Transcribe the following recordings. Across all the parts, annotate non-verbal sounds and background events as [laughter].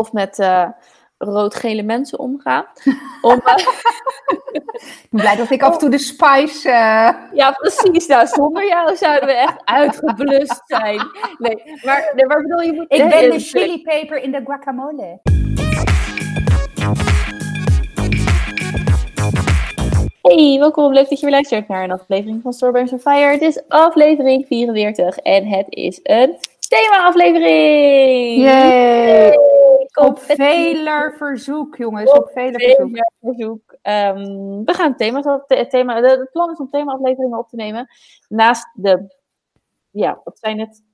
of met eh, rood-gele mensen omga. [laughs] Om, eh, Ik ben blij dat ik af en toe de spice... eh, ja, precies. Nou, [laughs] zonder jou zouden we echt uitgeblust zijn. Nee, maar, nee, maar bedoel, je moet... Ik ben de eh, chilipeper in de guacamole. Hey, welkom. Leuk dat je weer luistert naar een aflevering van Strawberries on Fire. Het is aflevering 44 en het is een thema-aflevering. Yay! Op veler verzoek, jongens. Op veler verzoek. verzoek. Ehm, we gaan thema's op, het thema, het plan is om thema-afleveringen op te nemen. Naast de, ja, wat zijn het?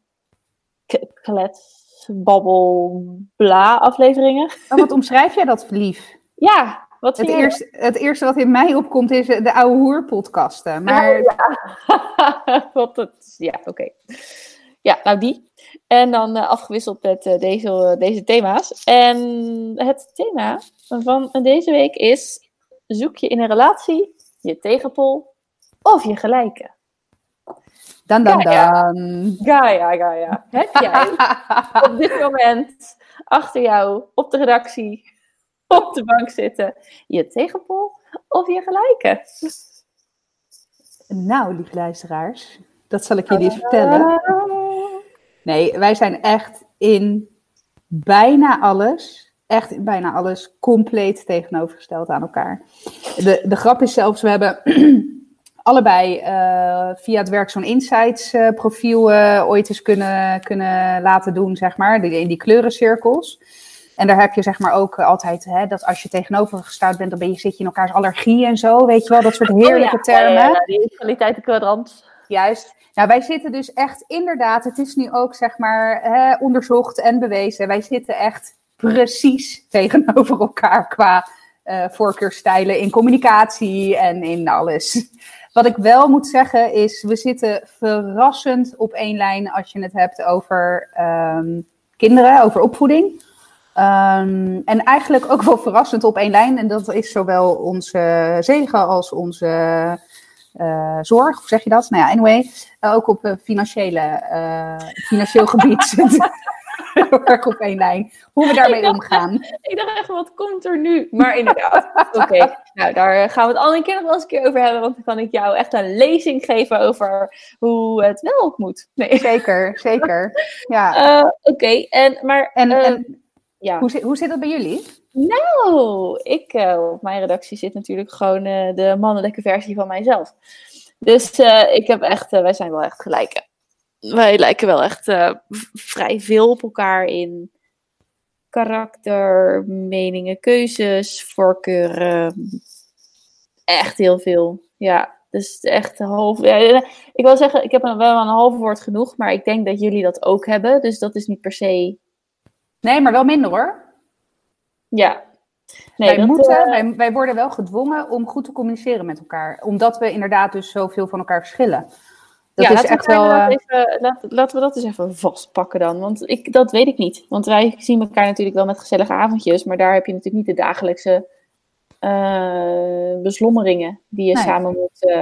Klets, babbel, bla afleveringen. [laughs] Oh, wat omschrijf jij dat lief? Ja, wat Het eerste, het eerste wat in mij opkomt is eh, de oude hoer podcasten. Maar [laughs] ja. Wat het, ja, oké. Ja, nou die. En dan eh, afgewisseld met eh, deze, deze thema's. En het thema van deze week is: zoek je in een relatie je tegenpol of je gelijke? dan dan Ja, ja. dan. Gaia, Gaia. Heb jij [laughs] op dit moment achter jou op de redactie op de bank zitten je tegenpol of je gelijke? Nou, lieve luisteraars, dat zal ik jullie eens vertellen. Nee, wij zijn echt in bijna alles, echt in bijna alles, compleet tegenovergesteld aan elkaar. De, de grap is zelfs, we hebben [clears throat] allebei eh, via het werk zo'n Insights eh, profiel eh, ooit eens kunnen, kunnen laten doen, zeg maar, die- in die kleurencirkels. En daar heb je zeg maar ook altijd, hè, dat als je tegenovergesteld bent, dan ben je, zit je in elkaars allergie en zo, weet je wel, dat soort heerlijke Oh ja, termen. Ja, ja, die kwaliteitenkwadrant. Juist. Nou, wij zitten dus echt inderdaad, het is nu ook zeg maar hè, onderzocht en bewezen. Wij zitten echt precies tegenover elkaar qua eh voorkeurstijlen in communicatie en in alles. Wat ik wel moet zeggen is, we zitten verrassend op één lijn als je het hebt over ehm, kinderen, over opvoeding. Ehm, en eigenlijk ook wel verrassend op één lijn. En dat is zowel onze zegen als onze eh, zorg, hoe zeg je dat? Nou ja, anyway, eh, ook op eh, financiële, financieel gebied zitten [laughs] we [laughs] heel erg op één lijn. Hoe we daarmee omgaan. Ik dacht echt, wat komt er nu? Maar inderdaad. [laughs] Oké, nou daar gaan we het al een keer nog wel eens een keer over hebben. Want dan kan ik jou echt een lezing geven over hoe het wel moet. Nee. Zeker, zeker. Ja. Oké, en maar. En, en ja. hoe, zit, hoe zit dat bij jullie? Nou, ik eh, op mijn redactie zit natuurlijk gewoon eh, de mannelijke versie van mijzelf. Dus eh, ik heb echt, wij zijn wel echt gelijk. Wij lijken wel echt vrij veel op elkaar in karakter, meningen, keuzes, voorkeuren. Echt heel veel. Ja, dus echt half. Ik wil zeggen, ik heb wel een half woord genoeg, maar ik denk dat jullie dat ook hebben. Dus dat is niet per se. Nee, maar wel minder hoor. Ja. Nee, wij, dat, moeten, eh, wij, wij worden wel gedwongen om goed te communiceren met elkaar. Omdat we inderdaad dus zoveel van elkaar verschillen. Dat ja, is laten, echt we wel... eh, even, laat- laten we dat eens even vastpakken dan. Want ik, dat weet ik niet. Want wij zien elkaar natuurlijk wel met gezellige avondjes. Maar daar heb je natuurlijk niet de dagelijkse eh, beslommeringen die je Nee. samen moet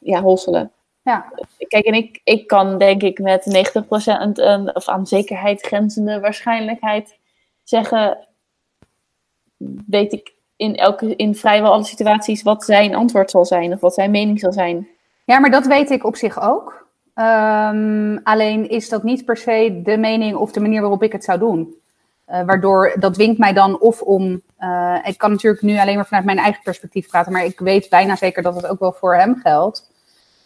ja, hosselen. ja. Kijk, en ik, ik kan denk ik met 90% een, of aan zekerheid grenzende waarschijnlijkheid zeggen... Weet ik in, elke, in vrijwel alle situaties wat zijn antwoord zal zijn. Of wat zijn mening zal zijn. Ja, maar dat weet ik op zich ook. Ehm, alleen is dat niet per se de mening of de manier waarop ik het zou doen. Eh, waardoor dat dwingt mij dan of om. eh, ik kan natuurlijk nu alleen maar vanuit mijn eigen perspectief praten, maar ik weet bijna zeker dat het ook wel voor hem geldt.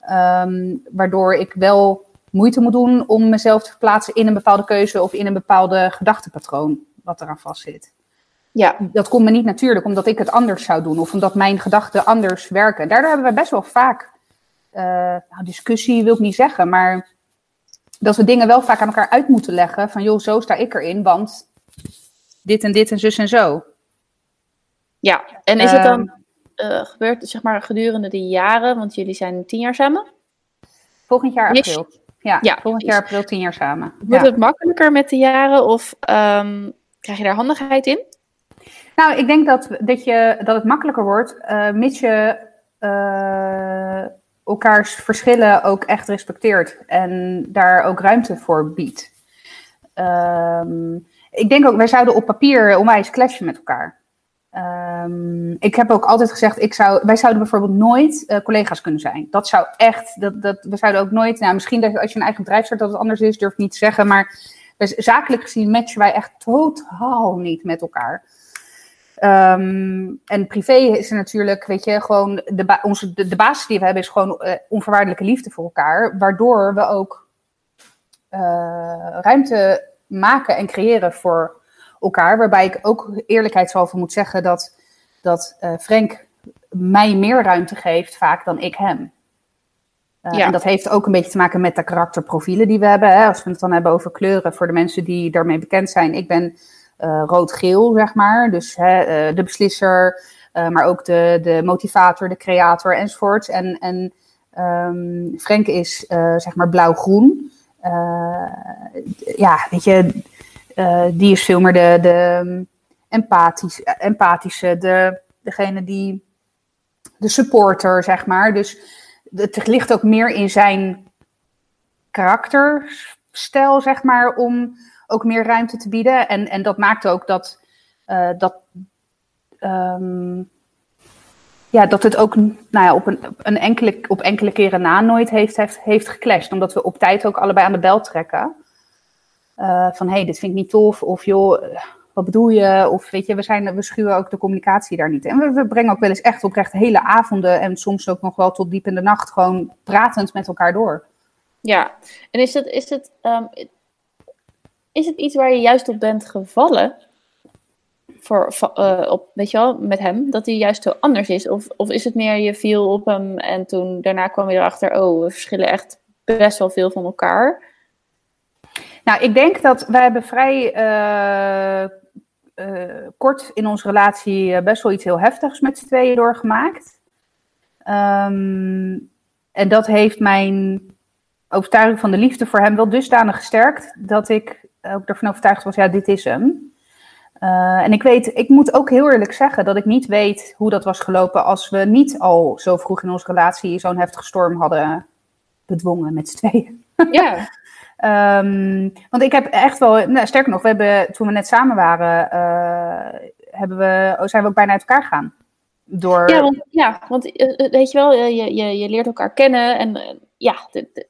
Ehm, waardoor ik wel moeite moet doen om mezelf te verplaatsen in een bepaalde keuze of in een bepaalde gedachtepatroon wat eraan vastzit. Ja, Dat komt me niet natuurlijk omdat ik het anders zou doen of omdat mijn gedachten anders werken. Daardoor hebben we best wel vaak eh, nou, discussie wil ik niet zeggen, maar dat we dingen wel vaak aan elkaar uit moeten leggen. Van joh, zo sta ik erin, want dit en dit en zus en zo. Ja, en is het dan Ehm, eh, gebeurd zeg maar gedurende de jaren, want jullie zijn tien jaar samen? volgend jaar Yes. april. Ja, Ja, volgend jaar april tien jaar samen. Wordt Ja. het makkelijker met de jaren of ehm, krijg je daar handigheid in? Nou, ik denk dat, dat, je, dat het makkelijker wordt, eh, mits je eh, elkaars verschillen ook echt respecteert en daar ook ruimte voor biedt. Ehm, ik denk ook, wij zouden op papier onwijs clashen met elkaar. Ehm, ik heb ook altijd gezegd, ik zou, wij zouden bijvoorbeeld nooit uh, collega's kunnen zijn. Dat zou echt, dat, dat, we zouden ook nooit, nou, misschien dat als je een eigen bedrijf start dat het anders is, durf ik niet te zeggen. Maar dus zakelijk gezien matchen wij echt totaal niet met elkaar. Ehm, en privé is er natuurlijk, weet je, gewoon de, onze, de, de, basis die we hebben is gewoon uh, onvoorwaardelijke liefde voor elkaar. Waardoor we ook uh, ruimte maken en creëren voor elkaar. Waarbij ik ook eerlijkheidshalve moet zeggen dat, dat uh, Frank mij meer ruimte geeft vaak dan ik hem. Uh, ja. En dat heeft ook een beetje te maken met de karakterprofielen die we hebben. Hè. Als we het dan hebben over kleuren, voor de mensen die daarmee bekend zijn. Ik ben rood-geel, zeg maar. Dus hè, de beslisser, maar ook de, de motivator, de creator enzovoort. En, en um, Frank is zeg maar blauw-groen. ja, weet je, die is veel meer de, de empathisch, empathische, de, degene die, de supporter, zeg maar. Dus het ligt ook meer in zijn karakterstijl, zeg maar, om ook meer ruimte te bieden. En, en dat maakt ook dat, uh, dat, um, ja, dat het ook nou ja, op, een, een enkele, op enkele keren na nooit heeft, heeft, heeft geclashed. Omdat we op tijd ook allebei aan de bel trekken. Uh, van hé, hey, dit vind ik niet tof. Of joh, wat bedoel je? Of weet je, we, zijn, we schuwen ook de communicatie daar niet. En we, brengen ook wel eens echt oprecht hele avonden en soms ook nog wel tot diep in de nacht gewoon pratend met elkaar door. Ja, en is het, is het, um, is het iets waar je juist op bent gevallen? Voor, uh, op, weet je wel, met hem, dat hij juist zo anders is? Of, of is het meer je viel op hem en toen daarna kwam je erachter, oh, we verschillen echt best wel veel van elkaar? Nou, ik denk dat wij hebben vrij uh, uh, kort in onze relatie eh, best wel iets heel heftigs met z'n tweeën doorgemaakt. Um, en dat heeft mijn overtuiging van de liefde voor hem wel dusdanig gesterkt dat ik ook ervan overtuigd was, ja, dit is hem. Uh, en ik weet, ik moet ook heel eerlijk zeggen dat ik niet weet hoe dat was gelopen als we niet al zo vroeg in onze relatie zo'n heftige storm hadden bedwongen met z'n tweeën. Ja. Um, [laughs] want ik heb echt wel, nou, sterker nog, we hebben, toen we net samen waren, uh, hebben we, zijn we ook bijna uit elkaar gegaan. Door... Ja, want, ja, want weet je wel, je, je, je leert elkaar kennen en ja, de, de,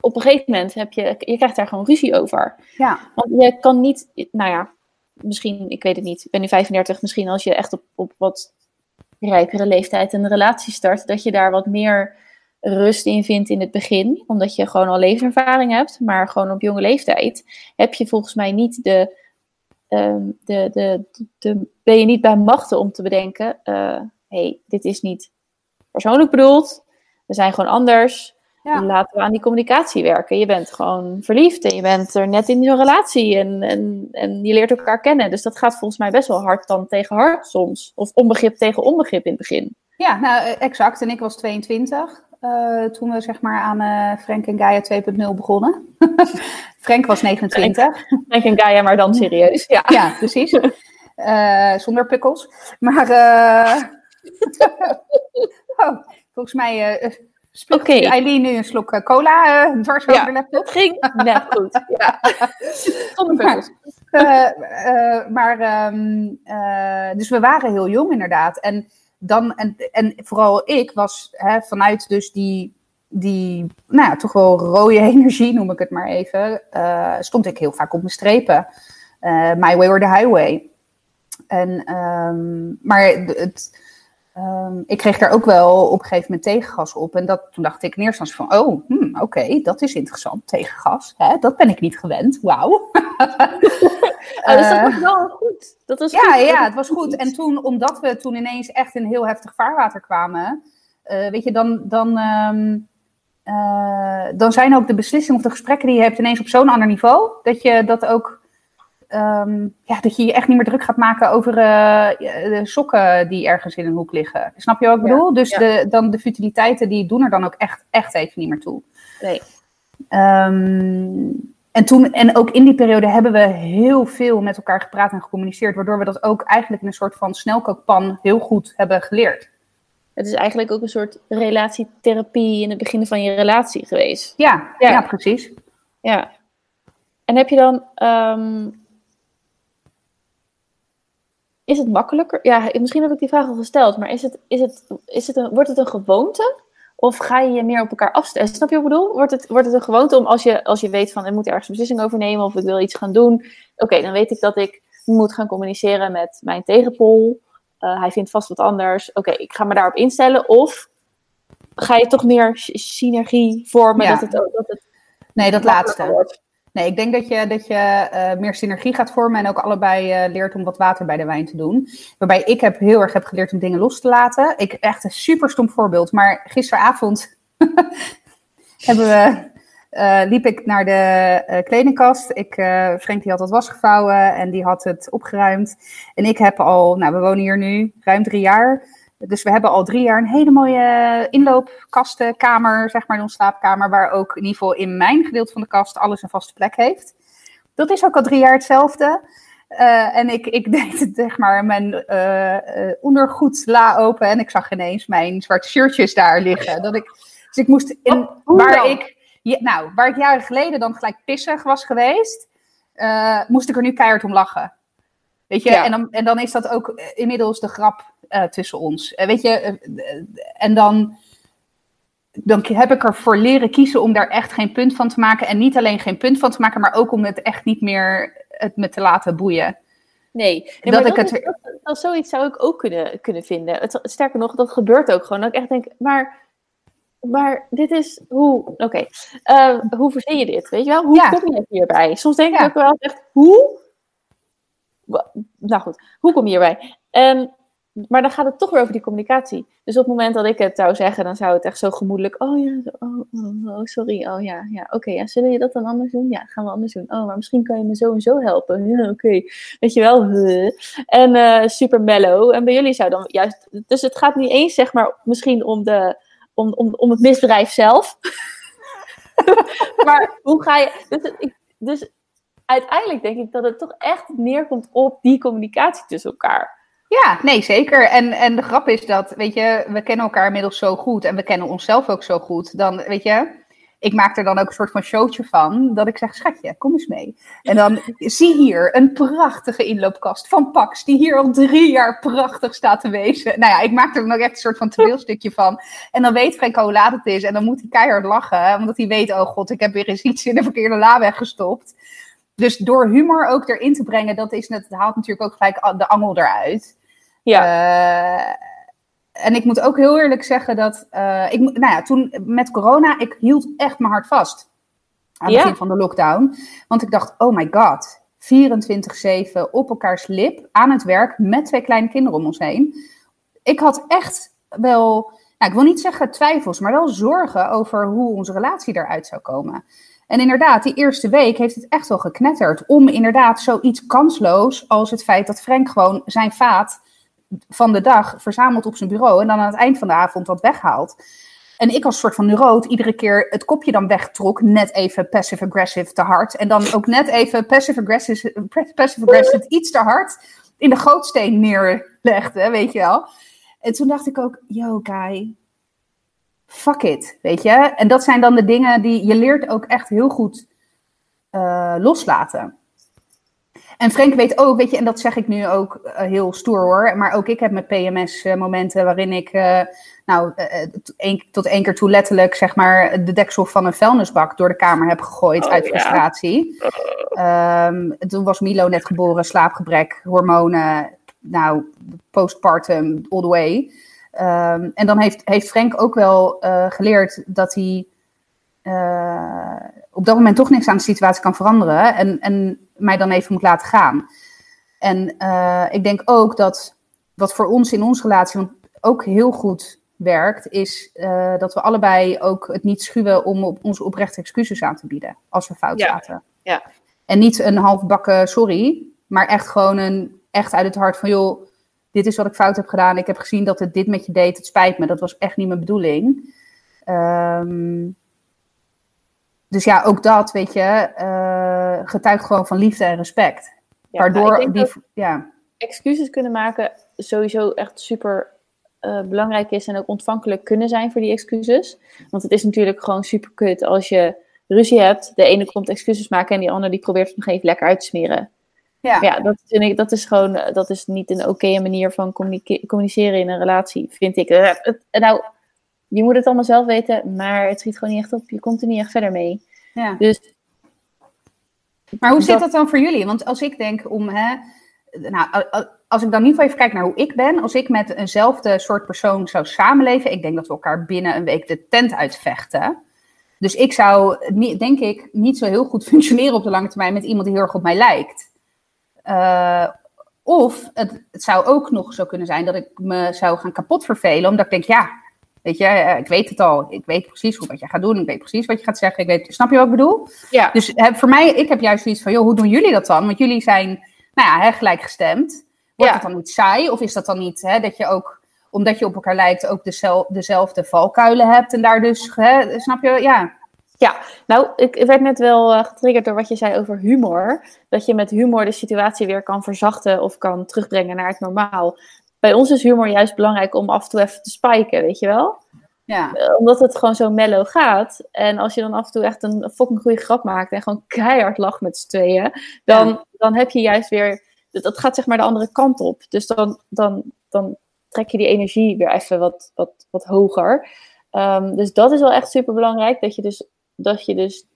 op een gegeven moment heb je, je krijgt daar gewoon ruzie over. Ja. Want je kan niet, nou ja, misschien, ik weet het niet, ik ben nu 35, misschien als je echt op, op wat rijpere leeftijd een relatie start, dat je daar wat meer rust in vindt in het begin, omdat je gewoon al levenservaring hebt, maar gewoon op jonge leeftijd heb je volgens mij niet de, uh, de, de, de, ben je niet bij machten om te bedenken, uh, hey, dit is niet persoonlijk bedoeld, we zijn gewoon anders, ja. laten we aan die communicatie werken. Je bent gewoon verliefd en je bent er net in zo'n relatie en, en, en je leert elkaar kennen, dus dat gaat volgens mij best wel hard dan tegen hard soms, of onbegrip tegen onbegrip in het begin. Ja, nou exact. En ik was 22. Uh, toen we zeg maar aan uh, Frank en Gaia 2.0 begonnen. [laughs] Frank was 29. Frank en Gaia, maar dan [laughs] serieus. Ja, ja precies. Uh, zonder pikkels. Maar [laughs] oh, volgens mij spuugt okay. Eileen nu een slok cola dwars over de laptop. Ging net goed. [laughs] Ja. zonder pikkels. Maar, [laughs] maar um, dus we waren heel jong inderdaad. En dan, en, en vooral ik was hè, vanuit dus die, die nou ja, toch wel rode [laughs] energie, noem ik het maar even, uh, stond ik heel vaak op mijn strepen. Uh, my way or the highway. En, um, maar het, um, ik kreeg daar ook wel op een gegeven moment tegengas op. En dat, toen dacht ik in eerste instantie van, oh, hmm, oké, okay, dat is interessant, tegengas. Hè? Dat ben ik niet gewend, wauw. [laughs] Oh, dus dat was wel goed. Dat was ja, goed. ja, het was goed. En toen, omdat we toen ineens echt in heel heftig vaarwater kwamen, uh, weet je, dan, dan, um, uh, dan zijn ook de beslissingen of de gesprekken die je hebt ineens op zo'n ander niveau, dat je dat ook, um, ja, dat je je echt niet meer druk gaat maken over uh, de sokken die ergens in een hoek liggen. Snap je wat ik bedoel? Ja, dus ja. De, dan de futiliteiten, die doen er dan ook echt, echt even niet meer toe. Nee. Um, en, toen, en ook in die periode hebben we heel veel met elkaar gepraat en gecommuniceerd, waardoor we dat ook eigenlijk in een soort van snelkookpan heel goed hebben geleerd. Het is eigenlijk ook een soort relatietherapie in het begin van je relatie geweest. Ja, ja. ja precies. Ja. En heb je dan, um, is het makkelijker? Ja, misschien heb ik die vraag al gesteld, maar is het, is het, is het een, wordt het een gewoonte? Of ga je je meer op elkaar afstellen? Snap je wat ik bedoel? Wordt het, wordt het een gewoonte om als je, als je weet van ik moet ergens een beslissing over nemen of ik wil iets gaan doen. Oké, dan weet ik dat ik moet gaan communiceren met mijn tegenpol. Uh, hij vindt vast wat anders. Oké, ik ga me daarop instellen. Of ga je toch meer synergie vormen? Ja. Dat het, dat het Nee, dat laatste. wordt? Nee, ik denk dat je, dat je eh, meer synergie gaat vormen en ook allebei eh, leert om wat water bij de wijn te doen. Waarbij ik heb heel erg heb geleerd om dingen los te laten. Ik echt een super stom voorbeeld, maar gisteravond [laughs] hebben we, eh, liep ik naar de kledingkast. Ik, Frank die had wat was gevouwen en die had het opgeruimd. En ik heb al, nou we wonen hier nu ruim drie jaar. Dus we hebben al drie jaar een hele mooie inloopkastenkamer, zeg maar, in onze slaapkamer, waar ook in ieder geval in mijn gedeelte van de kast alles een vaste plek heeft. Dat is ook al drie jaar hetzelfde. Eh, en ik, ik [laughs] deed zeg maar, mijn eh eh, ondergoed la open en ik zag ineens mijn zwarte shirtjes daar liggen. Dat ik, dus ik moest, in, hoe waar dan? ik, ja, nou, waar ik jaren geleden dan gelijk pissig was geweest, moest ik er nu keihard om lachen. Weet je, Ja. en, dan, en dan is dat ook eh, inmiddels de grap eh, tussen ons. Eh, weet je, en dan, dan heb ik ervoor leren kiezen om daar echt geen punt van te maken. En niet alleen geen punt van te maken, maar ook om het echt niet meer het me te laten boeien. Nee, nee Dat ik dat, het- is- dat, dat- zoiets zou ik ook kunnen, kunnen vinden. Het, sterker nog, dat gebeurt ook gewoon. Dat ik echt denk, maar, maar dit is hoe. Oké, hoe verzin je dit? Weet je wel? Hoe Ja. kom je hierbij? Soms denk ik ook wel echt, hoe? Nou goed, hoe kom je hierbij? En, maar dan gaat het toch weer over die communicatie. Dus op het moment dat ik het zou zeggen, dan zou het echt zo gemoedelijk. Oh ja, oh, oh, oh, sorry. Oh ja, ja. Oké, ja, zullen je dat dan anders doen? Ja, gaan we anders doen. Oh, maar misschien kan je me zo en zo helpen. Ja, oké. Weet je wel? En eh, super mellow. En bij jullie zou dan juist. Dus het gaat niet eens, zeg maar, misschien om, de, om, om, om het misdrijf zelf. [laughs] maar hoe ga je. Dus, ik, dus uiteindelijk denk ik dat het toch echt neerkomt op die communicatie tussen elkaar. Ja, nee, zeker. En, en de grap is dat, weet je, we kennen elkaar inmiddels zo goed en we kennen onszelf ook zo goed. Dan, weet je, ik maak er dan ook een soort van showtje van, dat ik zeg, schatje, kom eens mee. En dan [laughs] zie hier een prachtige inloopkast van Pax, die hier al drie jaar prachtig staat te wezen. Nou ja, ik maak er dan ook echt een soort van toneelstukje van. En dan weet Frank hoe laat het is en dan moet hij keihard lachen, omdat hij weet, oh god, ik heb weer eens iets in de verkeerde la weggestopt. Dus door humor ook erin te brengen, dat, is, net- dat haalt natuurlijk ook gelijk de angel eruit. Ja. Eh, en ik moet ook heel eerlijk zeggen dat, eh, ik, nou ja, toen met corona, ik hield echt mijn hart vast. Aan het Ja. begin van de lockdown. Want ik dacht, oh my god, 24-7 op elkaars lip, aan het werk, met twee kleine kinderen om ons heen. Ik had echt wel, nou, ik wil niet zeggen twijfels, maar wel zorgen over hoe onze relatie eruit zou komen. En inderdaad, die eerste week heeft het echt wel geknetterd. Om inderdaad zoiets kansloos als het feit dat Frank gewoon zijn vaat van de dag verzamelt op zijn bureau. En dan aan het eind van de avond dat weghaalt. En ik als soort van neuroot iedere keer het kopje dan wegtrok. Net even passive-aggressive te hard. En dan ook net even passive-aggressive passive iets te hard in de gootsteen neerlegde, weet je wel. En toen dacht ik ook, yo guy, fuck it, weet je. En dat zijn dan de dingen die je leert ook echt heel goed eh, loslaten. En Frank weet ook, weet je, en dat zeg ik nu ook eh, heel stoer hoor, maar ook ik heb met PMS momenten waarin ik, eh, nou, tot één- keer toe letterlijk, zeg maar, de deksel van een vuilnisbak door de kamer heb gegooid Oh, uit ja. frustratie. Ehm, toen was Milo net geboren, slaapgebrek, hormonen, nou, postpartum, all the way. Ehm, en dan heeft, heeft Frank ook wel eh, geleerd dat hij eh, op dat moment toch niks aan de situatie kan veranderen. En, en mij dan even moet laten gaan. En eh, ik denk ook dat wat voor ons in onze relatie ook heel goed werkt, is dat we allebei ook het niet schuwen om op onze oprechte excuses aan te bieden als we fout Ja. zaten. Ja. En niet een halfbakken sorry, maar echt gewoon een echt uit het hart van joh, dit is wat ik fout heb gedaan. Ik heb gezien dat het dit met je deed. Het spijt me, dat was echt niet mijn bedoeling. Ehm, dus ja, ook dat, weet je, eh, getuigt gewoon van liefde en respect. Ja, nou, Waardoor denk die, ja, excuses kunnen maken sowieso echt super eh, belangrijk is en ook ontvankelijk kunnen zijn voor die excuses. Want het is natuurlijk gewoon super kut als je ruzie hebt, de ene komt excuses maken en die ander die probeert het nog even lekker uit te smeren. Ja, ja dat, vind ik, dat is gewoon dat is niet een oké manier van communiceren in een relatie, vind ik. nou, je moet het allemaal zelf weten, maar het schiet gewoon niet echt op. Je komt er niet echt verder mee. Ja. Dus, maar hoe zit dat dan voor jullie? Want als ik denk om, hè, nou, als ik dan niet even kijk naar hoe ik ben, als ik met eenzelfde soort persoon zou samenleven, ik denk dat we elkaar binnen een week de tent uitvechten. Dus ik zou, denk ik, niet zo heel goed [laughs] functioneren op de lange termijn met iemand die heel erg op mij lijkt. Uh, of het, het, zou ook nog zo kunnen zijn dat ik me zou gaan kapot vervelen, omdat ik denk, ja, weet je, eh, ik weet het al. Ik weet precies wat je gaat doen. Ik weet precies wat je gaat zeggen. Ik weet, snap je wat ik bedoel? Ja. Dus voor mij, ik heb juist zoiets van, joh, hoe doen jullie dat dan? Want jullie zijn, nou ja, hè, gelijkgestemd. Wordt het dan niet saai? Of is dat dan niet hè, dat je ook, omdat je op elkaar lijkt, ook dezelfde valkuilen hebt en daar dus, hè, snap je? Ja. Ja, nou, ik werd net wel uh, getriggerd door wat je zei over humor. Dat je met humor de situatie weer kan verzachten of kan terugbrengen naar het normaal. Bij ons is humor juist belangrijk om af en toe even te spiken, weet je wel? Ja. Uh, omdat het gewoon zo mellow gaat. En als je dan af en toe echt een fucking goede grap maakt en gewoon keihard lacht met z'n tweeën, dan, dan heb je juist weer dat gaat zeg maar de andere kant op. Dus dan, dan, dan trek je die energie weer even wat, wat, wat hoger. Um, dus dat is wel echt super belangrijk. Dat je dus, dat je dus,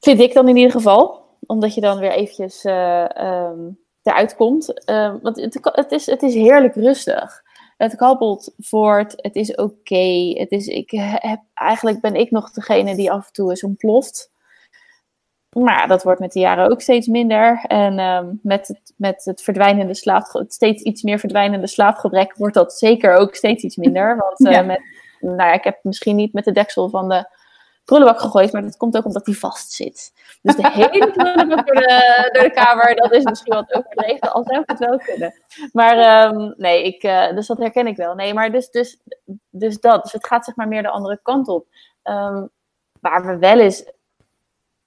vind ik dan in ieder geval, omdat je dan weer eventjes uh, um, eruit komt. Um, want het, het, is, het is heerlijk rustig. Het kabbelt voort, het is oké. Okay. Het is, ik heb, eigenlijk ben ik nog degene die af en toe eens ontploft. Maar dat wordt met de jaren ook steeds minder. En um, met, het, met het verdwijnende slaap, steeds iets meer verdwijnende slaapgebrek wordt dat zeker ook steeds iets minder. Want uh, met, nou ja, ik heb misschien niet met de deksel van de prullenbak gegooid, maar dat komt ook omdat die vast zit. Dus de hele prullenbak door de, de kamer, dat is misschien wat overdreven, al zou het wel kunnen. Maar um, nee, ik, uh, dus dat herken ik wel. Nee, maar dus, dus, dus dat. Dus het gaat zeg maar meer de andere kant op. Um, waar we wel eens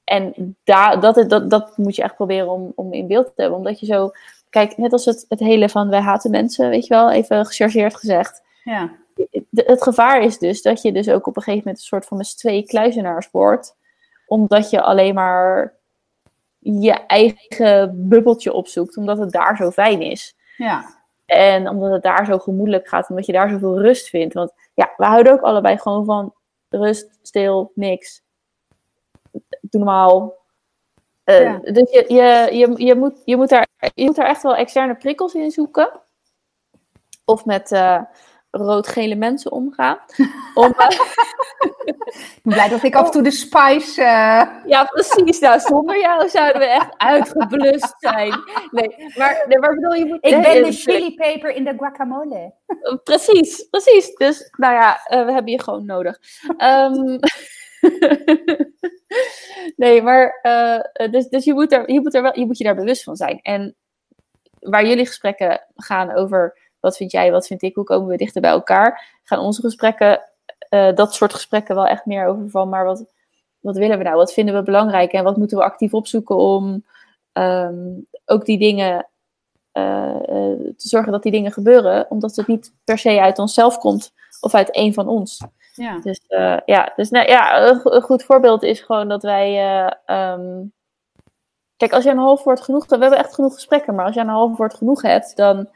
en daar, dat, dat, dat moet je echt proberen om, om in beeld te hebben. Omdat je zo, kijk, net als het, het hele van wij haten mensen, weet je wel, even gechargeerd gezegd. Ja. Het gevaar is dus dat je dus ook op een gegeven moment een soort van met twee kluizenaars wordt. Omdat je alleen maar je eigen bubbeltje opzoekt, omdat het daar zo fijn is. Ja. En omdat het daar zo gemoedelijk gaat, omdat je daar zoveel rust vindt. Want ja, we houden ook allebei gewoon van rust, stil, niks doe normaal. Uh, Dus je, je, je, je, moet, je, moet daar, je moet daar echt wel externe prikkels in zoeken. Of met uh, rood-gele mensen omgaan. [laughs] Om, ik ben blij dat ik af en toe de spice... Ja, precies. Nou, zonder jou zouden we echt uitgeblust zijn. Nee, maar, nee, maar bedoel, je moet... Ik ben de chilipeper in de guacamole. Precies, precies. Dus, nou ja, we hebben je gewoon nodig. Um, [laughs] nee, maar uh, dus, dus je, moet er, je, moet er wel, je moet je daar bewust van zijn. En waar jullie gesprekken gaan over wat vind jij, wat vind ik, hoe komen we dichter bij elkaar, gaan onze gesprekken, uh, dat soort gesprekken wel echt meer over van, maar wat, wat willen we nou, wat vinden we belangrijk en wat moeten we actief opzoeken om um, ook die dingen uh, te zorgen dat die dingen gebeuren, omdat het niet per se uit onszelf komt of uit een van ons. Ja. Dus, uh, ja, dus nou, ja, een, goed voorbeeld is gewoon dat wij. Uh, um... Kijk, als je een half woord genoeg. We hebben echt genoeg gesprekken, maar als je een half woord genoeg hebt, dan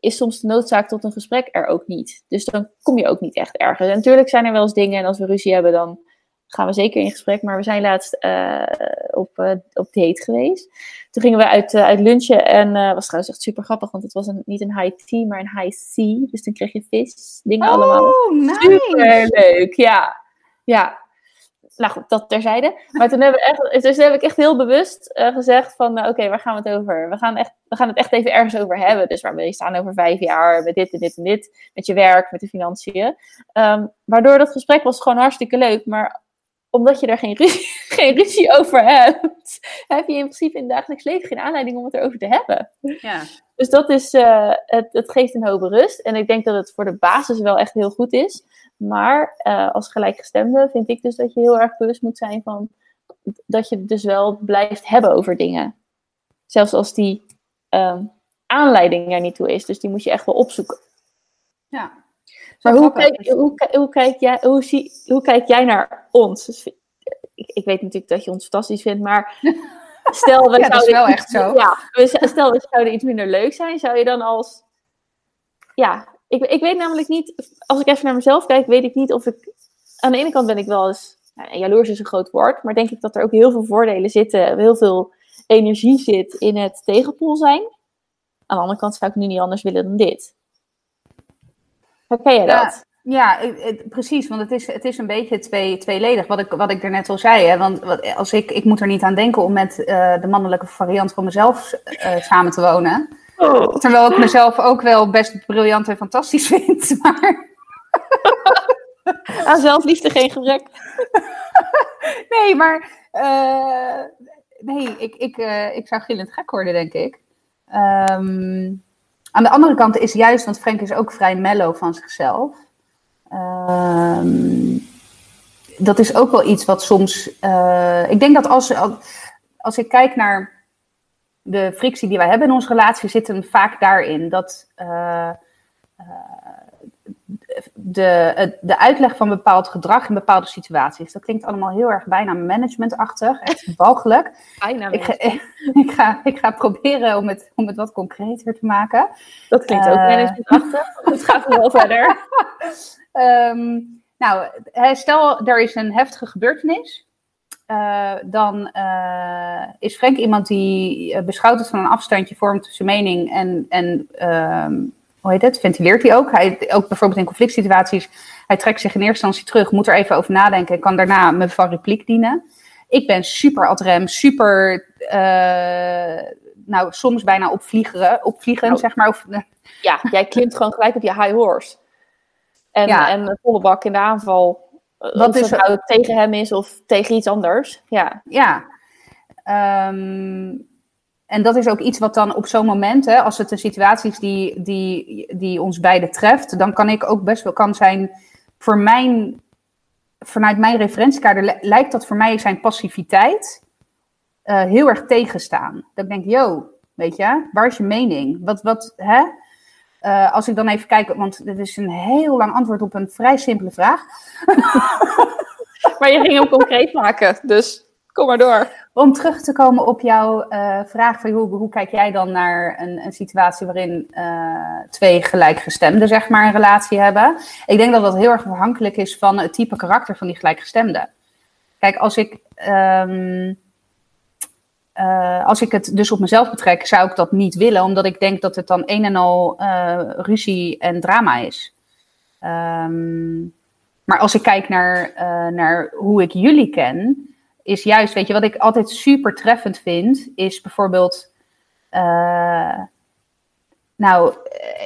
is soms de noodzaak tot een gesprek er ook niet. Dus dan kom je ook niet echt ergens. En natuurlijk zijn er wel eens dingen, en als we ruzie hebben, dan gaan we zeker in gesprek. Maar we zijn laatst uh, op, uh, op date geweest. Toen gingen we uit, uh, uit lunchen en was trouwens echt super grappig, want het was een, niet een high tea, maar een high sea. Dus dan kreeg je vis, dingen oh, allemaal. Nice. Super leuk, ja. Ja. Nou goed, dat terzijde. Maar toen, hebben we echt, dus heb ik echt heel bewust gezegd van, oké, okay, waar gaan we het over? We gaan, echt, we gaan het echt even ergens over hebben. Dus waar we staan over vijf jaar, met dit en dit en dit. Met je werk, met de financiën. Um, waardoor dat gesprek was gewoon hartstikke leuk, maar omdat je er geen ruzie, [laughs] geen ruzie over hebt, heb je in principe in het dagelijks leven geen aanleiding om het erover te hebben. Ja. Dus dat is, uh, het, het geeft een hoop rust. En ik denk dat het voor de basis wel echt heel goed is. Maar uh, als gelijkgestemde vind ik dus dat je heel erg bewust moet zijn van dat je dus wel blijft hebben over dingen. Zelfs als die uh, aanleiding er niet toe is. Dus die moet je echt wel opzoeken. Ja, maar hoe kijk, hoe, hoe, kijk jij, hoe, zie, hoe kijk jij naar ons? Dus, ik, ik, weet natuurlijk dat je ons fantastisch vindt, maar [laughs] Stel, we Ja, dat is zouden wel iets- echt zo. Ja, we, stel, we zouden iets minder leuk zijn. Zou je dan als... Ja, ik, ik weet namelijk niet... Als ik even naar mezelf kijk, weet ik niet of ik... Aan de ene kant ben ik wel eens... Nou, jaloers is een groot woord. Maar denk ik dat er ook heel veel voordelen zitten. Heel veel energie zit in het tegenpool zijn. Aan de andere kant zou ik nu niet anders willen dan dit. Herken Ja, dat? Ja, het- precies. Want het is, het is een beetje twee, tweeledig. Wat ik, wat ik er net al zei. Hè? Want wat, als ik, ik moet er niet aan denken om met eh, de mannelijke variant van mezelf eh, samen te wonen. Terwijl ik mezelf ook wel best briljant en fantastisch [laughs] vind. Maar Aan [laughs] zelfliefde geen gebrek. [laughs] nee, maar eh, nee, ik, ik, ik zou gillend gek worden, denk ik. Ehm, aan de andere kant is juist, want Frank is ook vrij mellow van zichzelf. Ehm, dat is ook wel iets wat soms. eh, ik denk dat als, als ik kijk naar de frictie die wij hebben in onze relatie, zit hem vaak daarin. Dat eh, eh, de, de uitleg van bepaald gedrag in bepaalde situaties. Dat klinkt allemaal heel erg bijna managementachtig. Echt [laughs] walgelijk. Bijna Ik ga, [laughs] ik, ga, ik ga proberen om het, om het wat concreter te maken. Dat klinkt ook Eh. managementachtig. [laughs] Het gaat wel verder. Ehm, nou, stel er is een heftige gebeurtenis. Eh, dan eh, is Frank iemand die beschouwt het van een afstandje, vormt zijn mening en, en ehm, hoe heet het, ventileert hij ook. Hij, ook bijvoorbeeld in conflict situaties, hij trekt zich in eerste instantie terug, moet er even over nadenken en kan daarna me van repliek dienen. Ik ben super ad rem, super, eh, nou soms bijna opvliegeren, opvliegend, Nou. zeg maar. Of, Ja, jij klimt gewoon gelijk op je high horse. En, Ja. en een volle bak in de aanval. Wat Wat is er- nou tegen hem is of tegen iets anders. Ja, Ja. Ehm, en dat is ook iets wat dan op zo'n moment, hè, als het een situatie is die, die, die ons beiden treft, dan kan ik ook best wel kan zijn, voor mijn, vanuit mijn referentiekader li- lijkt dat voor mij zijn passiviteit eh, heel erg tegenstaan. Dat ik denk, yo, weet je, waar is je mening? Wat, wat, hè? Eh, als ik dan even kijk, want dit is een heel lang antwoord op een vrij simpele vraag. [laughs] maar je ging hem concreet maken. Dus kom maar door. Om terug te komen op jouw eh, vraag van hoe, hoe kijk jij dan naar een, een situatie waarin eh, twee gelijkgestemden zeg maar een relatie hebben? Ik denk dat dat heel erg afhankelijk is van het type karakter van die gelijkgestemden. Kijk, als ik, ehm, eh, als ik het dus op mezelf betrek, zou ik dat niet willen, omdat ik denk dat het dan een en al ruzie en drama is. Ehm, maar als ik kijk naar, naar hoe ik jullie ken, is juist, weet je, wat ik altijd super treffend vind, is bijvoorbeeld, eh, nou,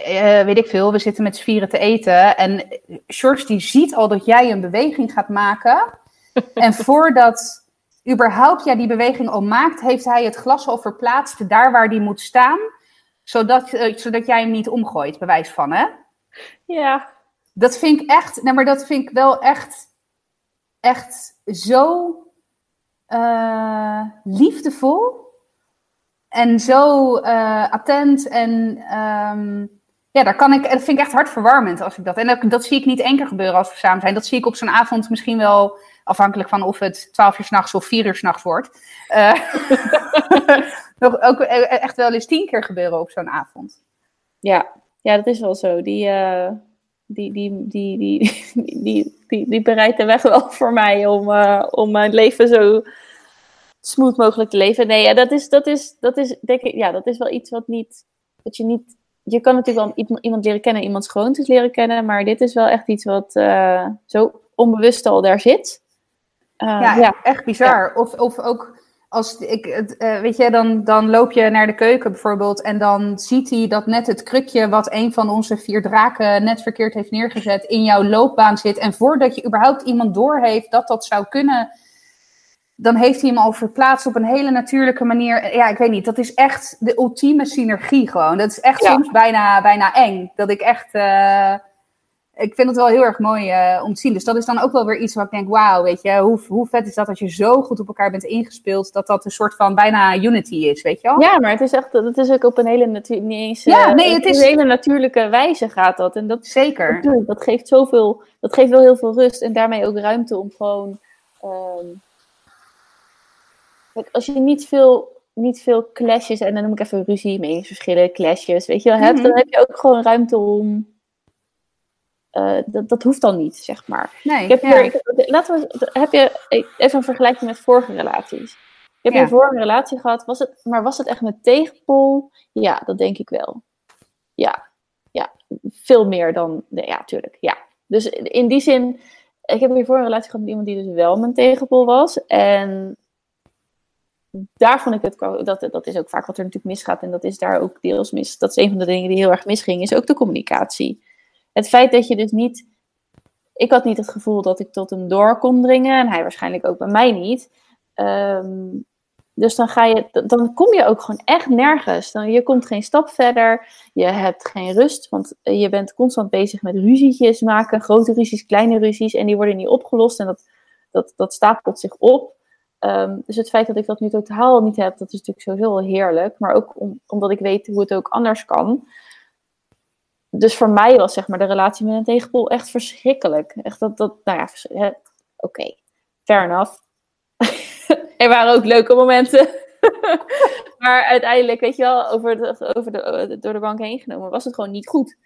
eh, weet ik veel, we zitten met z'n vieren te eten en George die ziet al dat jij een beweging gaat maken [laughs] en voordat überhaupt jij die beweging al maakt, heeft hij het glas al verplaatst daar waar die moet staan, zodat, eh, zodat jij hem niet omgooit, bewijs van, hè? Ja, Dat vind ik echt, nee, maar dat vind ik wel echt, echt zo eh, liefdevol. En zo eh, attent. En ehm, ja, daar kan ik, dat vind ik echt hartverwarmend als ik dat. En dat, dat zie ik niet één keer gebeuren als we samen zijn. Dat zie ik op zo'n avond misschien wel, afhankelijk van of het 12 uur s'nachts of 4 uur s'nachts wordt. Eh, [laughs] nog ook eh, echt wel eens tien keer gebeuren op zo'n avond. ja. ja, dat is wel zo. Die, die, die, die, [laughs] die, die, die, bereidt de weg wel voor mij om, eh, om mijn leven zo smooth mogelijk te leven. Nee, ja, dat is, dat is, dat is, denk ik, ja, dat is wel iets wat niet, dat je niet, je kan natuurlijk wel iemand, leren kennen, iemands gewoontes leren kennen, maar dit is wel echt iets wat eh, zo onbewust al daar zit. Eh, Ja, ja. echt bizar. Of, of ook als ik, het, eh, weet je, dan, dan loop je naar de keuken bijvoorbeeld en dan ziet hij dat net het krukje wat een van onze vier draken net verkeerd heeft neergezet in jouw loopbaan zit. En voordat je überhaupt iemand doorheeft dat dat zou kunnen, dan heeft hij hem al verplaatst op een hele natuurlijke manier. Ja, ik weet niet, dat is echt de ultieme synergie gewoon. Dat is echt Ja. soms bijna, bijna eng. Dat ik echt... eh, ik vind het wel heel erg mooi eh, om te zien. Dus dat is dan ook wel weer iets waar ik denk, wauw, weet je, hoe, hoe vet is dat als je zo goed op elkaar bent ingespeeld, dat dat een soort van bijna unity is, weet je wel? Ja, maar het is echt, het is ook op een hele, niet eens, Ja, eh, nee, het een is- hele natuurlijke wijze gaat dat. En dat, Zeker. Natuurlijk, dat geeft zoveel, dat geeft wel heel veel rust en daarmee ook ruimte om gewoon, ehm, Kijk, als je niet veel, niet veel clashes, en dan noem ik even ruzie, meningsverschillen, clashes, weet je wel, hebt, Mhm. dan heb je ook gewoon ruimte om. Eh, dat, dat hoeft dan niet, zeg maar. Nee, Ik heb ja. hier, ik heb- laten we, heb je even een vergelijking met vorige relaties. Ik heb Ja. een vorige relatie gehad, was het, maar was het echt met tegenpol? Ja, dat denk ik wel. Ja, ja, veel meer dan, nee, ja, tuurlijk, ja. Dus in die zin, ik heb hiervoor een relatie gehad met iemand die dus wel mijn tegenpol was. En daar vond ik het, dat, dat is ook vaak wat er natuurlijk misgaat. En dat is daar ook deels mis. Dat is een van de dingen die heel erg misging, is ook de communicatie. Het feit dat je dus niet ik had niet het gevoel dat ik tot hem door kon dringen. En hij waarschijnlijk ook bij mij niet. Ehm, dus dan, ga je, dan kom je ook gewoon echt nergens. Dan, je komt geen stap verder. Je hebt geen rust. Want je bent constant bezig met ruzietjes maken. Grote ruzies, kleine ruzies. En die worden niet opgelost. En dat, dat, dat stapelt zich op. Ehm, dus het feit dat ik dat nu totaal niet heb, dat is natuurlijk sowieso wel heerlijk. Maar ook om, omdat ik weet hoe het ook anders kan dus voor mij was zeg maar de relatie met een tegenpol echt verschrikkelijk. Echt dat, dat nou ja, oké, fair enough. [laughs] er waren ook leuke momenten. [laughs] maar uiteindelijk, weet je wel, over de, over de, door de bank heen genomen, was het gewoon niet goed.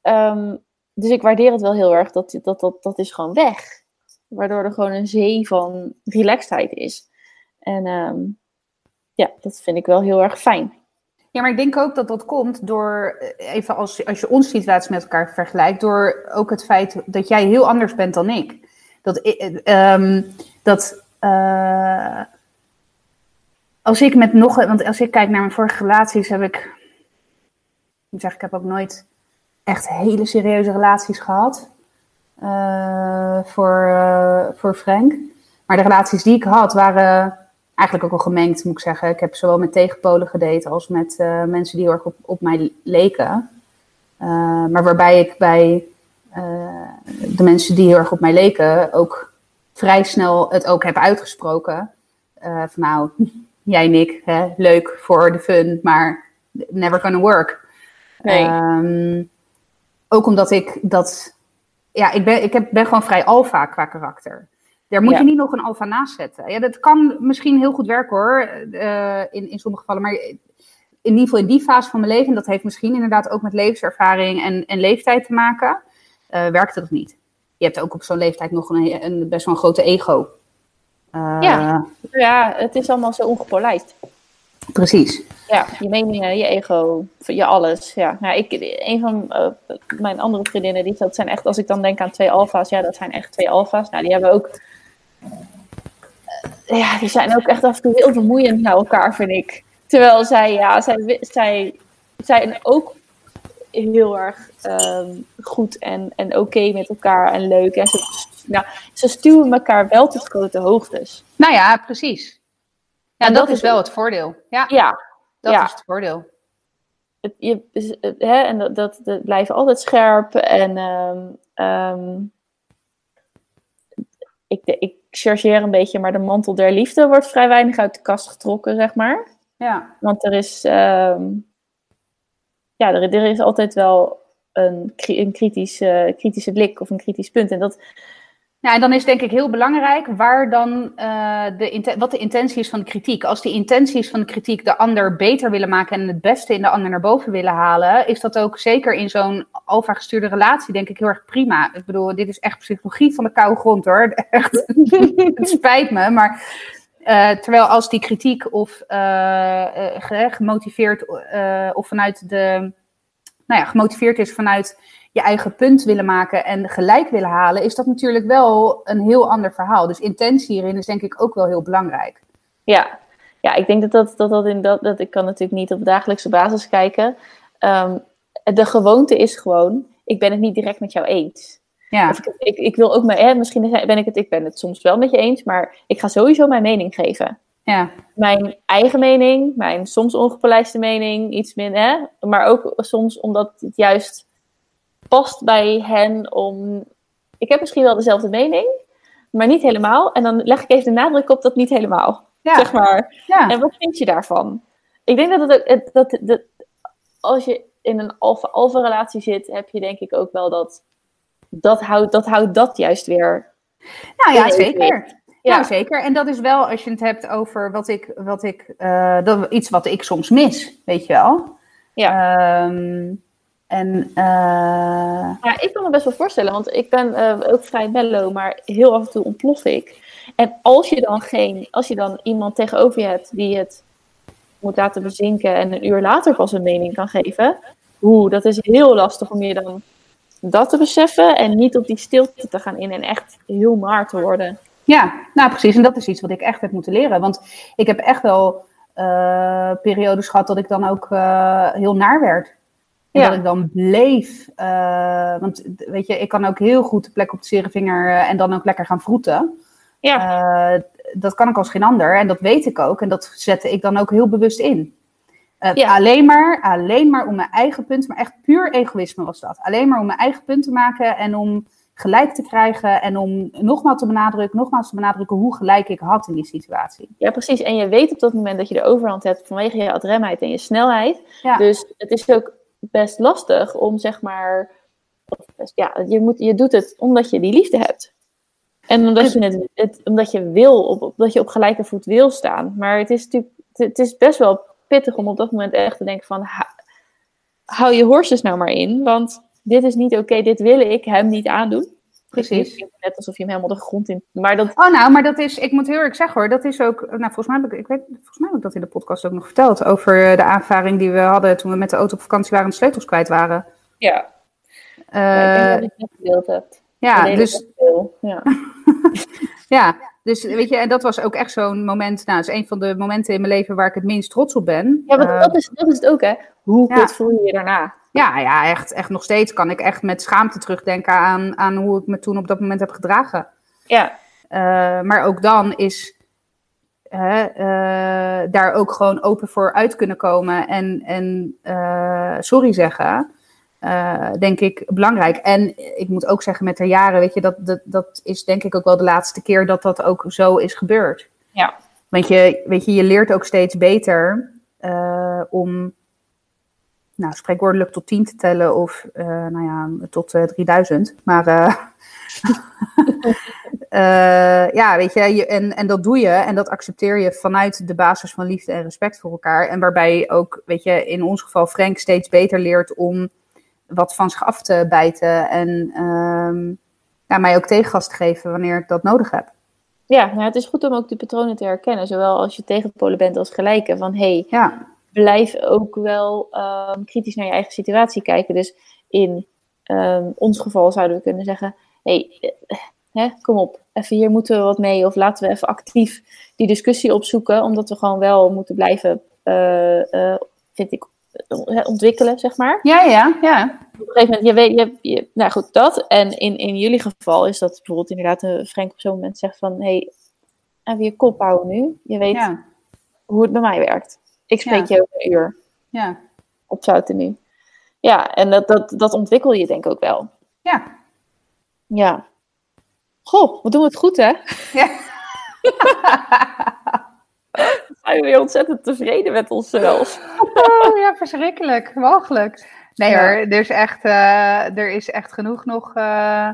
Ehm, dus ik waardeer het wel heel erg dat dat, dat dat is gewoon weg. Waardoor er gewoon een zee van relaxedheid is. En ehm, ja, dat vind ik wel heel erg fijn. Ja, maar ik denk ook dat dat komt door, eh, even als, als je onze situatie met elkaar vergelijkt, door ook het feit dat jij heel anders bent dan ik. Dat, eh, ehm, dat eh, als ik met nog, want als ik kijk naar mijn vorige relaties, heb ik, ik zeggen, ik heb ook nooit echt hele serieuze relaties gehad eh, voor, voor Frank. Maar de relaties die ik had waren eigenlijk ook al gemengd, moet ik zeggen. Ik heb zowel met tegenpolen gedate als met eh, mensen die heel erg op, op mij leken. Uh, maar waarbij ik bij uh, de mensen die heel erg op mij leken ook vrij snel het ook heb uitgesproken. Van nou, [laughs] jij Nick, hè, leuk voor de fun, maar never gonna work. Nee. Um, ook omdat ik dat, ja, ik ben, ik heb, ben gewoon vrij alfa qua karakter. Daar moet Ja. je niet nog een alfa naast zetten. Ja, dat kan misschien heel goed werken hoor, uh, in, in sommige gevallen. Maar in ieder geval in die fase van mijn leven, dat heeft misschien inderdaad ook met levenservaring en, en leeftijd te maken, uh, werkte dat niet. Je hebt ook op zo'n leeftijd nog een, een best wel een grote ego. Uh, ja. ja, het is allemaal zo ongepolijst. Precies. Ja, je meningen, je ego, je alles. Ja, nou, ik, een van uh, mijn andere vriendinnen, die, dat zijn echt, als ik dan denk aan twee alfa's, ja, dat zijn echt twee alfa's. Nou, die hebben ook, ja, die zijn ook echt af en toe heel vermoeiend naar elkaar, vind ik. Terwijl zij, ja, zij, zij zijn ook heel erg um, goed en, en oké okay met elkaar en leuk. En ze, nou, ze stuwen elkaar wel tot grote hoogtes. Nou ja, precies. Ja, en dat, dat is wel het voordeel. Ja, ja dat ja. is het voordeel. Het, je, hè, en dat, dat, dat blijven altijd scherp. En um, um, ik, ik chargeer een beetje, maar de mantel der liefde wordt vrij weinig uit de kast getrokken, zeg maar. Ja. Want er is, um, ja, er, er, is altijd wel een, een kritische, kritische blik of een kritisch punt. En dat, ja, en dan is denk ik heel belangrijk waar dan, uh, de, wat de intentie is van de kritiek. Als de intentie is van de kritiek de ander beter willen maken en het beste in de ander naar boven willen halen, is dat ook zeker in zo'n alfa gestuurde relatie denk ik heel erg prima. Ik bedoel, dit is echt psychologie van de koude grond hoor. [laughs] Echt, [laughs] het spijt me, maar uh, terwijl als die kritiek of uh, gemotiveerd of vanuit de, nou ja, gemotiveerd is vanuit je eigen punt willen maken en gelijk willen halen, is dat natuurlijk wel een heel ander verhaal. Dus intentie hierin is denk ik ook wel heel belangrijk. Ja, ja ik denk dat dat, dat, dat in dat, dat ik kan natuurlijk niet op dagelijkse basis kijken. Um, de gewoonte is gewoon, ik ben het niet direct met jou eens. Ja. Of ik, ik, ik, wil ook mijn, hè, misschien ben ik het, ik ben het soms wel met je eens, maar ik ga sowieso mijn mening geven. Ja. Mijn eigen mening, mijn soms ongepolijste mening, iets minder, maar ook soms omdat het juist past bij hen om. Ik heb misschien wel dezelfde mening, maar niet helemaal. En dan leg ik even de nadruk op dat niet helemaal. Ja. Zeg maar. Ja. En wat vind je daarvan? Ik denk dat het ook. Dat, dat, als je in een alfa-alfa relatie zit, heb je denk ik ook wel dat. Dat houdt dat, houdt dat juist weer. Nou ja, zeker. Ja. Nou, zeker. En dat is wel als je het hebt over wat ik, wat ik, eh, dat, iets wat ik soms mis, weet je wel. Ja. Ehm, en eh, Ja, ik kan me best wel voorstellen, want ik ben eh, ook vrij mellow, maar heel af en toe ontplof ik. En als je dan geen, als je dan iemand tegenover je hebt die het moet laten bezinken en een uur later pas een mening kan geven, oeh, dat is heel lastig om je dan dat te beseffen en niet op die stilte te gaan in en echt heel maar te worden. ja, nou precies. En dat is iets wat ik echt heb moeten leren. Want ik heb echt wel eh, periodes gehad dat ik dan ook eh, heel naar werd. En Ja. dat ik dan bleef. eh, want weet je, ik kan ook heel goed de plek op de zere vinger eh, en dan ook lekker gaan vroeten. Ja, Eh, dat kan ik als geen ander en dat weet ik ook. En dat zette ik dan ook heel bewust in. Ja. alleen, maar, alleen maar om mijn eigen punt, maar echt puur egoïsme was dat. Alleen maar om mijn eigen punt te maken en om gelijk te krijgen. En om nogmaals te benadrukken, nogmaals te benadrukken hoe gelijk ik had in die situatie. ja, precies. En je weet op dat moment dat je de overhand hebt vanwege je adremheid en je snelheid. Ja. Dus het is ook best lastig om zeg maar. Ja, je, moet, je doet het omdat je die liefde hebt. En omdat je, het, het, omdat je wil, op, omdat je op gelijke voet wil staan. Maar het is natuurlijk, het, is best wel pittig om op dat moment echt te denken van, hou je horses nou maar in, want dit is niet oké, dit wil ik hem niet aandoen. Precies. Het klinkt Net alsof je hem helemaal de grond in, maar dat, Oh, nou, maar dat is, ik moet heel eerlijk zeggen hoor, dat is ook, nou, volgens mij heb ik, ik weet, volgens mij heb ik dat in de podcast ook nog verteld, over eh, de aanvaring die we hadden toen we met de auto op vakantie waren en de sleutels kwijt waren. ja, Eh, ja ik denk dat je het gedeeld hebt. ja, dus, ja. [laughs] ja, dus weet je, en dat was ook echt zo'n moment, nou, het is een van de momenten in mijn leven waar ik het minst trots op ben. Ja, want Eh, dat, is, dat is het ook, hè. Hoe ja. kut voel je je daarna? Ja, ja, echt, echt nog steeds kan ik echt met schaamte terugdenken aan, aan hoe ik me toen op dat moment heb gedragen. Ja, Eh, maar ook dan is eh, daar ook gewoon open voor uit kunnen komen en, en eh, sorry zeggen. denk ik belangrijk. En ik moet ook zeggen, met de jaren, weet je, dat, dat, dat is denk ik ook wel de laatste keer dat dat ook zo is gebeurd. Ja. Want je, weet je, je leert ook steeds beter om, nou, spreekwoordelijk tot 10 te tellen of, eh, nou ja, tot eh, 3000. Maar eh, [laughs] eh, ja, weet je, je en, en dat doe je en dat accepteer je vanuit de basis van liefde en respect voor elkaar. En waarbij ook, weet je, in ons geval Frank steeds beter leert om wat van zich af te bijten en ehm, ja, mij ook tegengas te geven wanneer ik dat nodig heb. ja nou, het is goed om ook die patronen te herkennen. Zowel als je tegenpolen bent als gelijke. Van, hey, Ja, blijf ook wel ehm, kritisch naar je eigen situatie kijken. Dus in ehm, ons geval zouden we kunnen zeggen: hey, eh, hè, kom op, even hier moeten we wat mee. Of laten we even actief die discussie opzoeken, omdat we gewoon wel moeten blijven, eh, eh, vind ik, ontwikkelen, zeg maar. ja, ja, ja. Op een gegeven moment, je weet, je, je, nou goed, dat. En in, in jullie geval is dat bijvoorbeeld inderdaad, uh, Frank op zo'n moment zegt van: hey, even je kop houden nu. Je weet ja, hoe het bij mij werkt. Ik spreek Ja. je over een uur ja. op zouten nu. Ja, en dat, dat, dat ontwikkel je denk ik ook wel. ja. Ja. Goh, wat doen we het goed, hè? ja. [laughs] Zijn we weer ontzettend tevreden met onszelf. Oh ja, verschrikkelijk. Walgelijk. Nee Ja. hoor, er is, echt, eh, er is echt genoeg nog eh,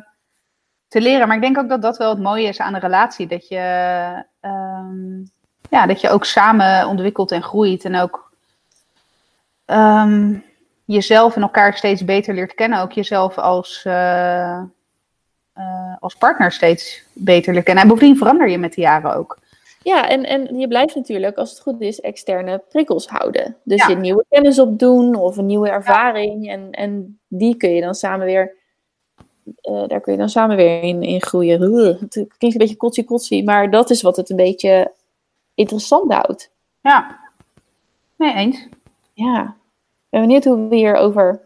te leren. Maar ik denk ook dat dat wel het mooie is aan een relatie. Dat je, ehm, ja, dat je ook samen ontwikkelt en groeit. En ook ehm, jezelf en elkaar steeds beter leert kennen. Ook jezelf als, eh, eh, als partner steeds beter leert kennen. En bovendien verander je met de jaren ook. Ja, en, en je blijft natuurlijk, als het goed is, externe prikkels houden. Dus Ja. je nieuwe kennis opdoen of een nieuwe ervaring. En, en die kun je dan samen weer, eh, daar kun je dan samen weer in, in groeien. Het klinkt een beetje kotsie-kotsie, maar dat is wat het een beetje interessant houdt. Ja, nee eens. Ja, ik ben benieuwd hoe we hier over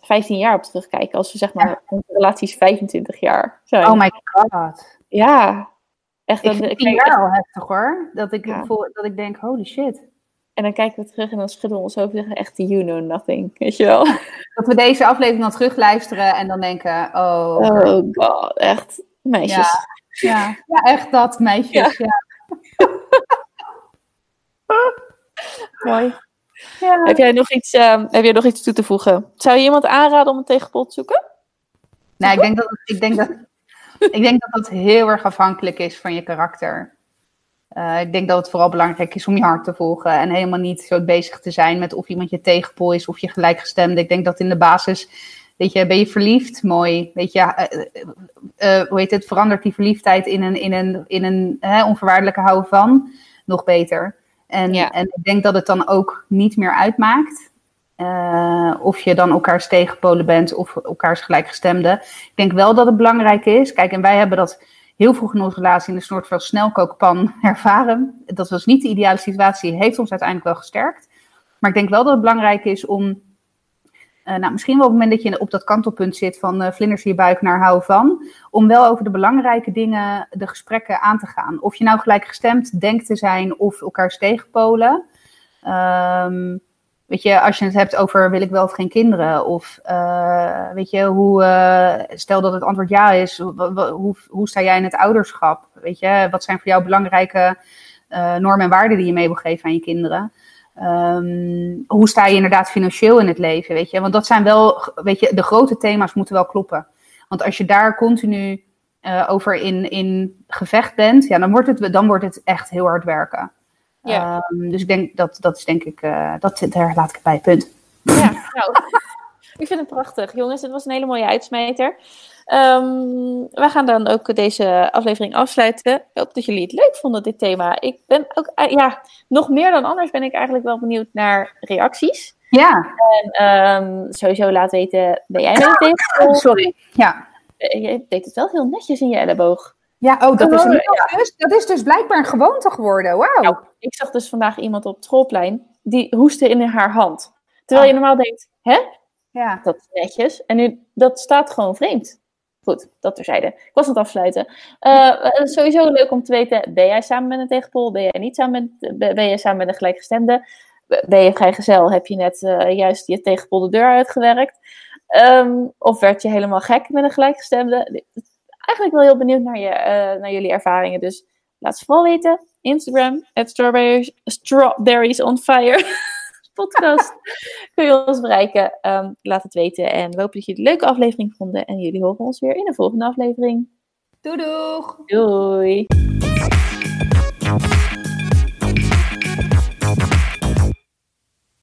15 jaar op terugkijken. Als we zeg maar, onze relaties 25 jaar zijn. Oh my god. Ja, echt. Ik vind het echt- al heftig hoor. Dat ik, Ja. voel, dat ik denk, holy shit. en dan kijken we terug en dan schudden we ons hoofd en zeggen echt, you know nothing. Weet je wel? [laughs] Dat we deze aflevering dan terugluisteren en dan denken, oh. Oh god, echt. Meisjes. Ja. Ja. ja, echt dat, meisjes. Ja. [laughs] [laughs] Mooi. Ja. Heb jij, nog iets, ehm, heb jij nog iets toe te voegen? Zou je iemand aanraden om een tegenpol te zoeken? Nee, ik denk dat, ik denk dat, ik denk dat dat heel erg afhankelijk is van je karakter. Uh, ik denk dat het vooral belangrijk is om je hart te volgen en helemaal niet zo bezig te zijn met of iemand je tegenpol is of je gelijkgestemde. Ik denk dat in de basis, weet je, ben je verliefd? Mooi. Weet je, uh, uh, hoe heet het? Verandert die verliefdheid in een, in een, in een onvoorwaardelijke houden van? Nog beter. En, en ik denk dat het dan ook niet meer uitmaakt. of je dan elkaars tegenpolen bent of elkaars gelijkgestemde. Ik denk wel dat het belangrijk is. Kijk, en wij hebben dat heel vroeg in onze relatie in soort van snelkookpan [laughs] ervaren. Dat was niet de ideale situatie, heeft ons uiteindelijk wel gesterkt. Maar ik denk wel dat het belangrijk is om, uh, nou, misschien wel op het moment dat je op dat kantelpunt zit van uh, vlinders in je buik naar hou van, om wel over de belangrijke dingen de gesprekken aan te gaan. Of je nou gelijk gestemd denkt te zijn of elkaars tegenpolen. Um, Weet je, als je het hebt over wil ik wel of geen kinderen, of uh, weet je, hoe, stel dat het antwoord ja is, hoe, hoe sta jij in het ouderschap? Weet je, wat zijn voor jou belangrijke normen en waarden die je mee wil geven aan je kinderen? Um, hoe sta je inderdaad financieel in het leven, weet je? Want dat zijn wel, weet je, de grote thema's moeten wel kloppen. Want als je daar continu over in, in gevecht bent, ja, dan wordt, het, dan wordt het echt heel hard werken. Ja. Um, dus ik denk dat dat is denk ik, uh, dat, daar laat ik het bij, punt. Ja, nou, [laughs] ik vind het prachtig. Jongens, het was een hele mooie uitsmijter. Um, we gaan dan ook deze aflevering afsluiten. Ik hoop dat jullie het leuk vonden, dit thema. Ik ben ook, uh, ja, nog meer dan anders ben ik eigenlijk wel benieuwd naar reacties. Ja. En um, sowieso laat weten, ben jij met dit? [laughs] Sorry, ja. Uh, je deed het wel heel netjes in je elleboog. Ja, oh, dat, is, een, dus, dat is dus blijkbaar een gewoonte geworden. Wauw. Nou, ik zag dus vandaag iemand op het schoolplein die hoestte in haar hand. Terwijl je ah. normaal denkt, hè? Ja. Dat is netjes. En nu, dat staat gewoon vreemd. Goed, dat terzijde. Ik was aan het afsluiten. Uh, sowieso leuk om te weten, ben jij samen met een tegenpol? Ben jij niet samen met, ben jij samen met een gelijkgestemde? Ben je vrijgezel? Heb je net uh, juist je tegenpol de deur uitgewerkt? Um, of werd je helemaal gek met een gelijkgestemde? eigenlijk wel heel benieuwd naar, je, naar jullie ervaringen. Dus laat ze vooral weten. Instagram, at strawberries, strawberries on fire [laughs] podcast. Kun je ons bereiken. Um, laat het weten. En we hopen dat jullie een leuke aflevering vonden. En jullie horen ons weer in de volgende aflevering. Doei doeg! Doei!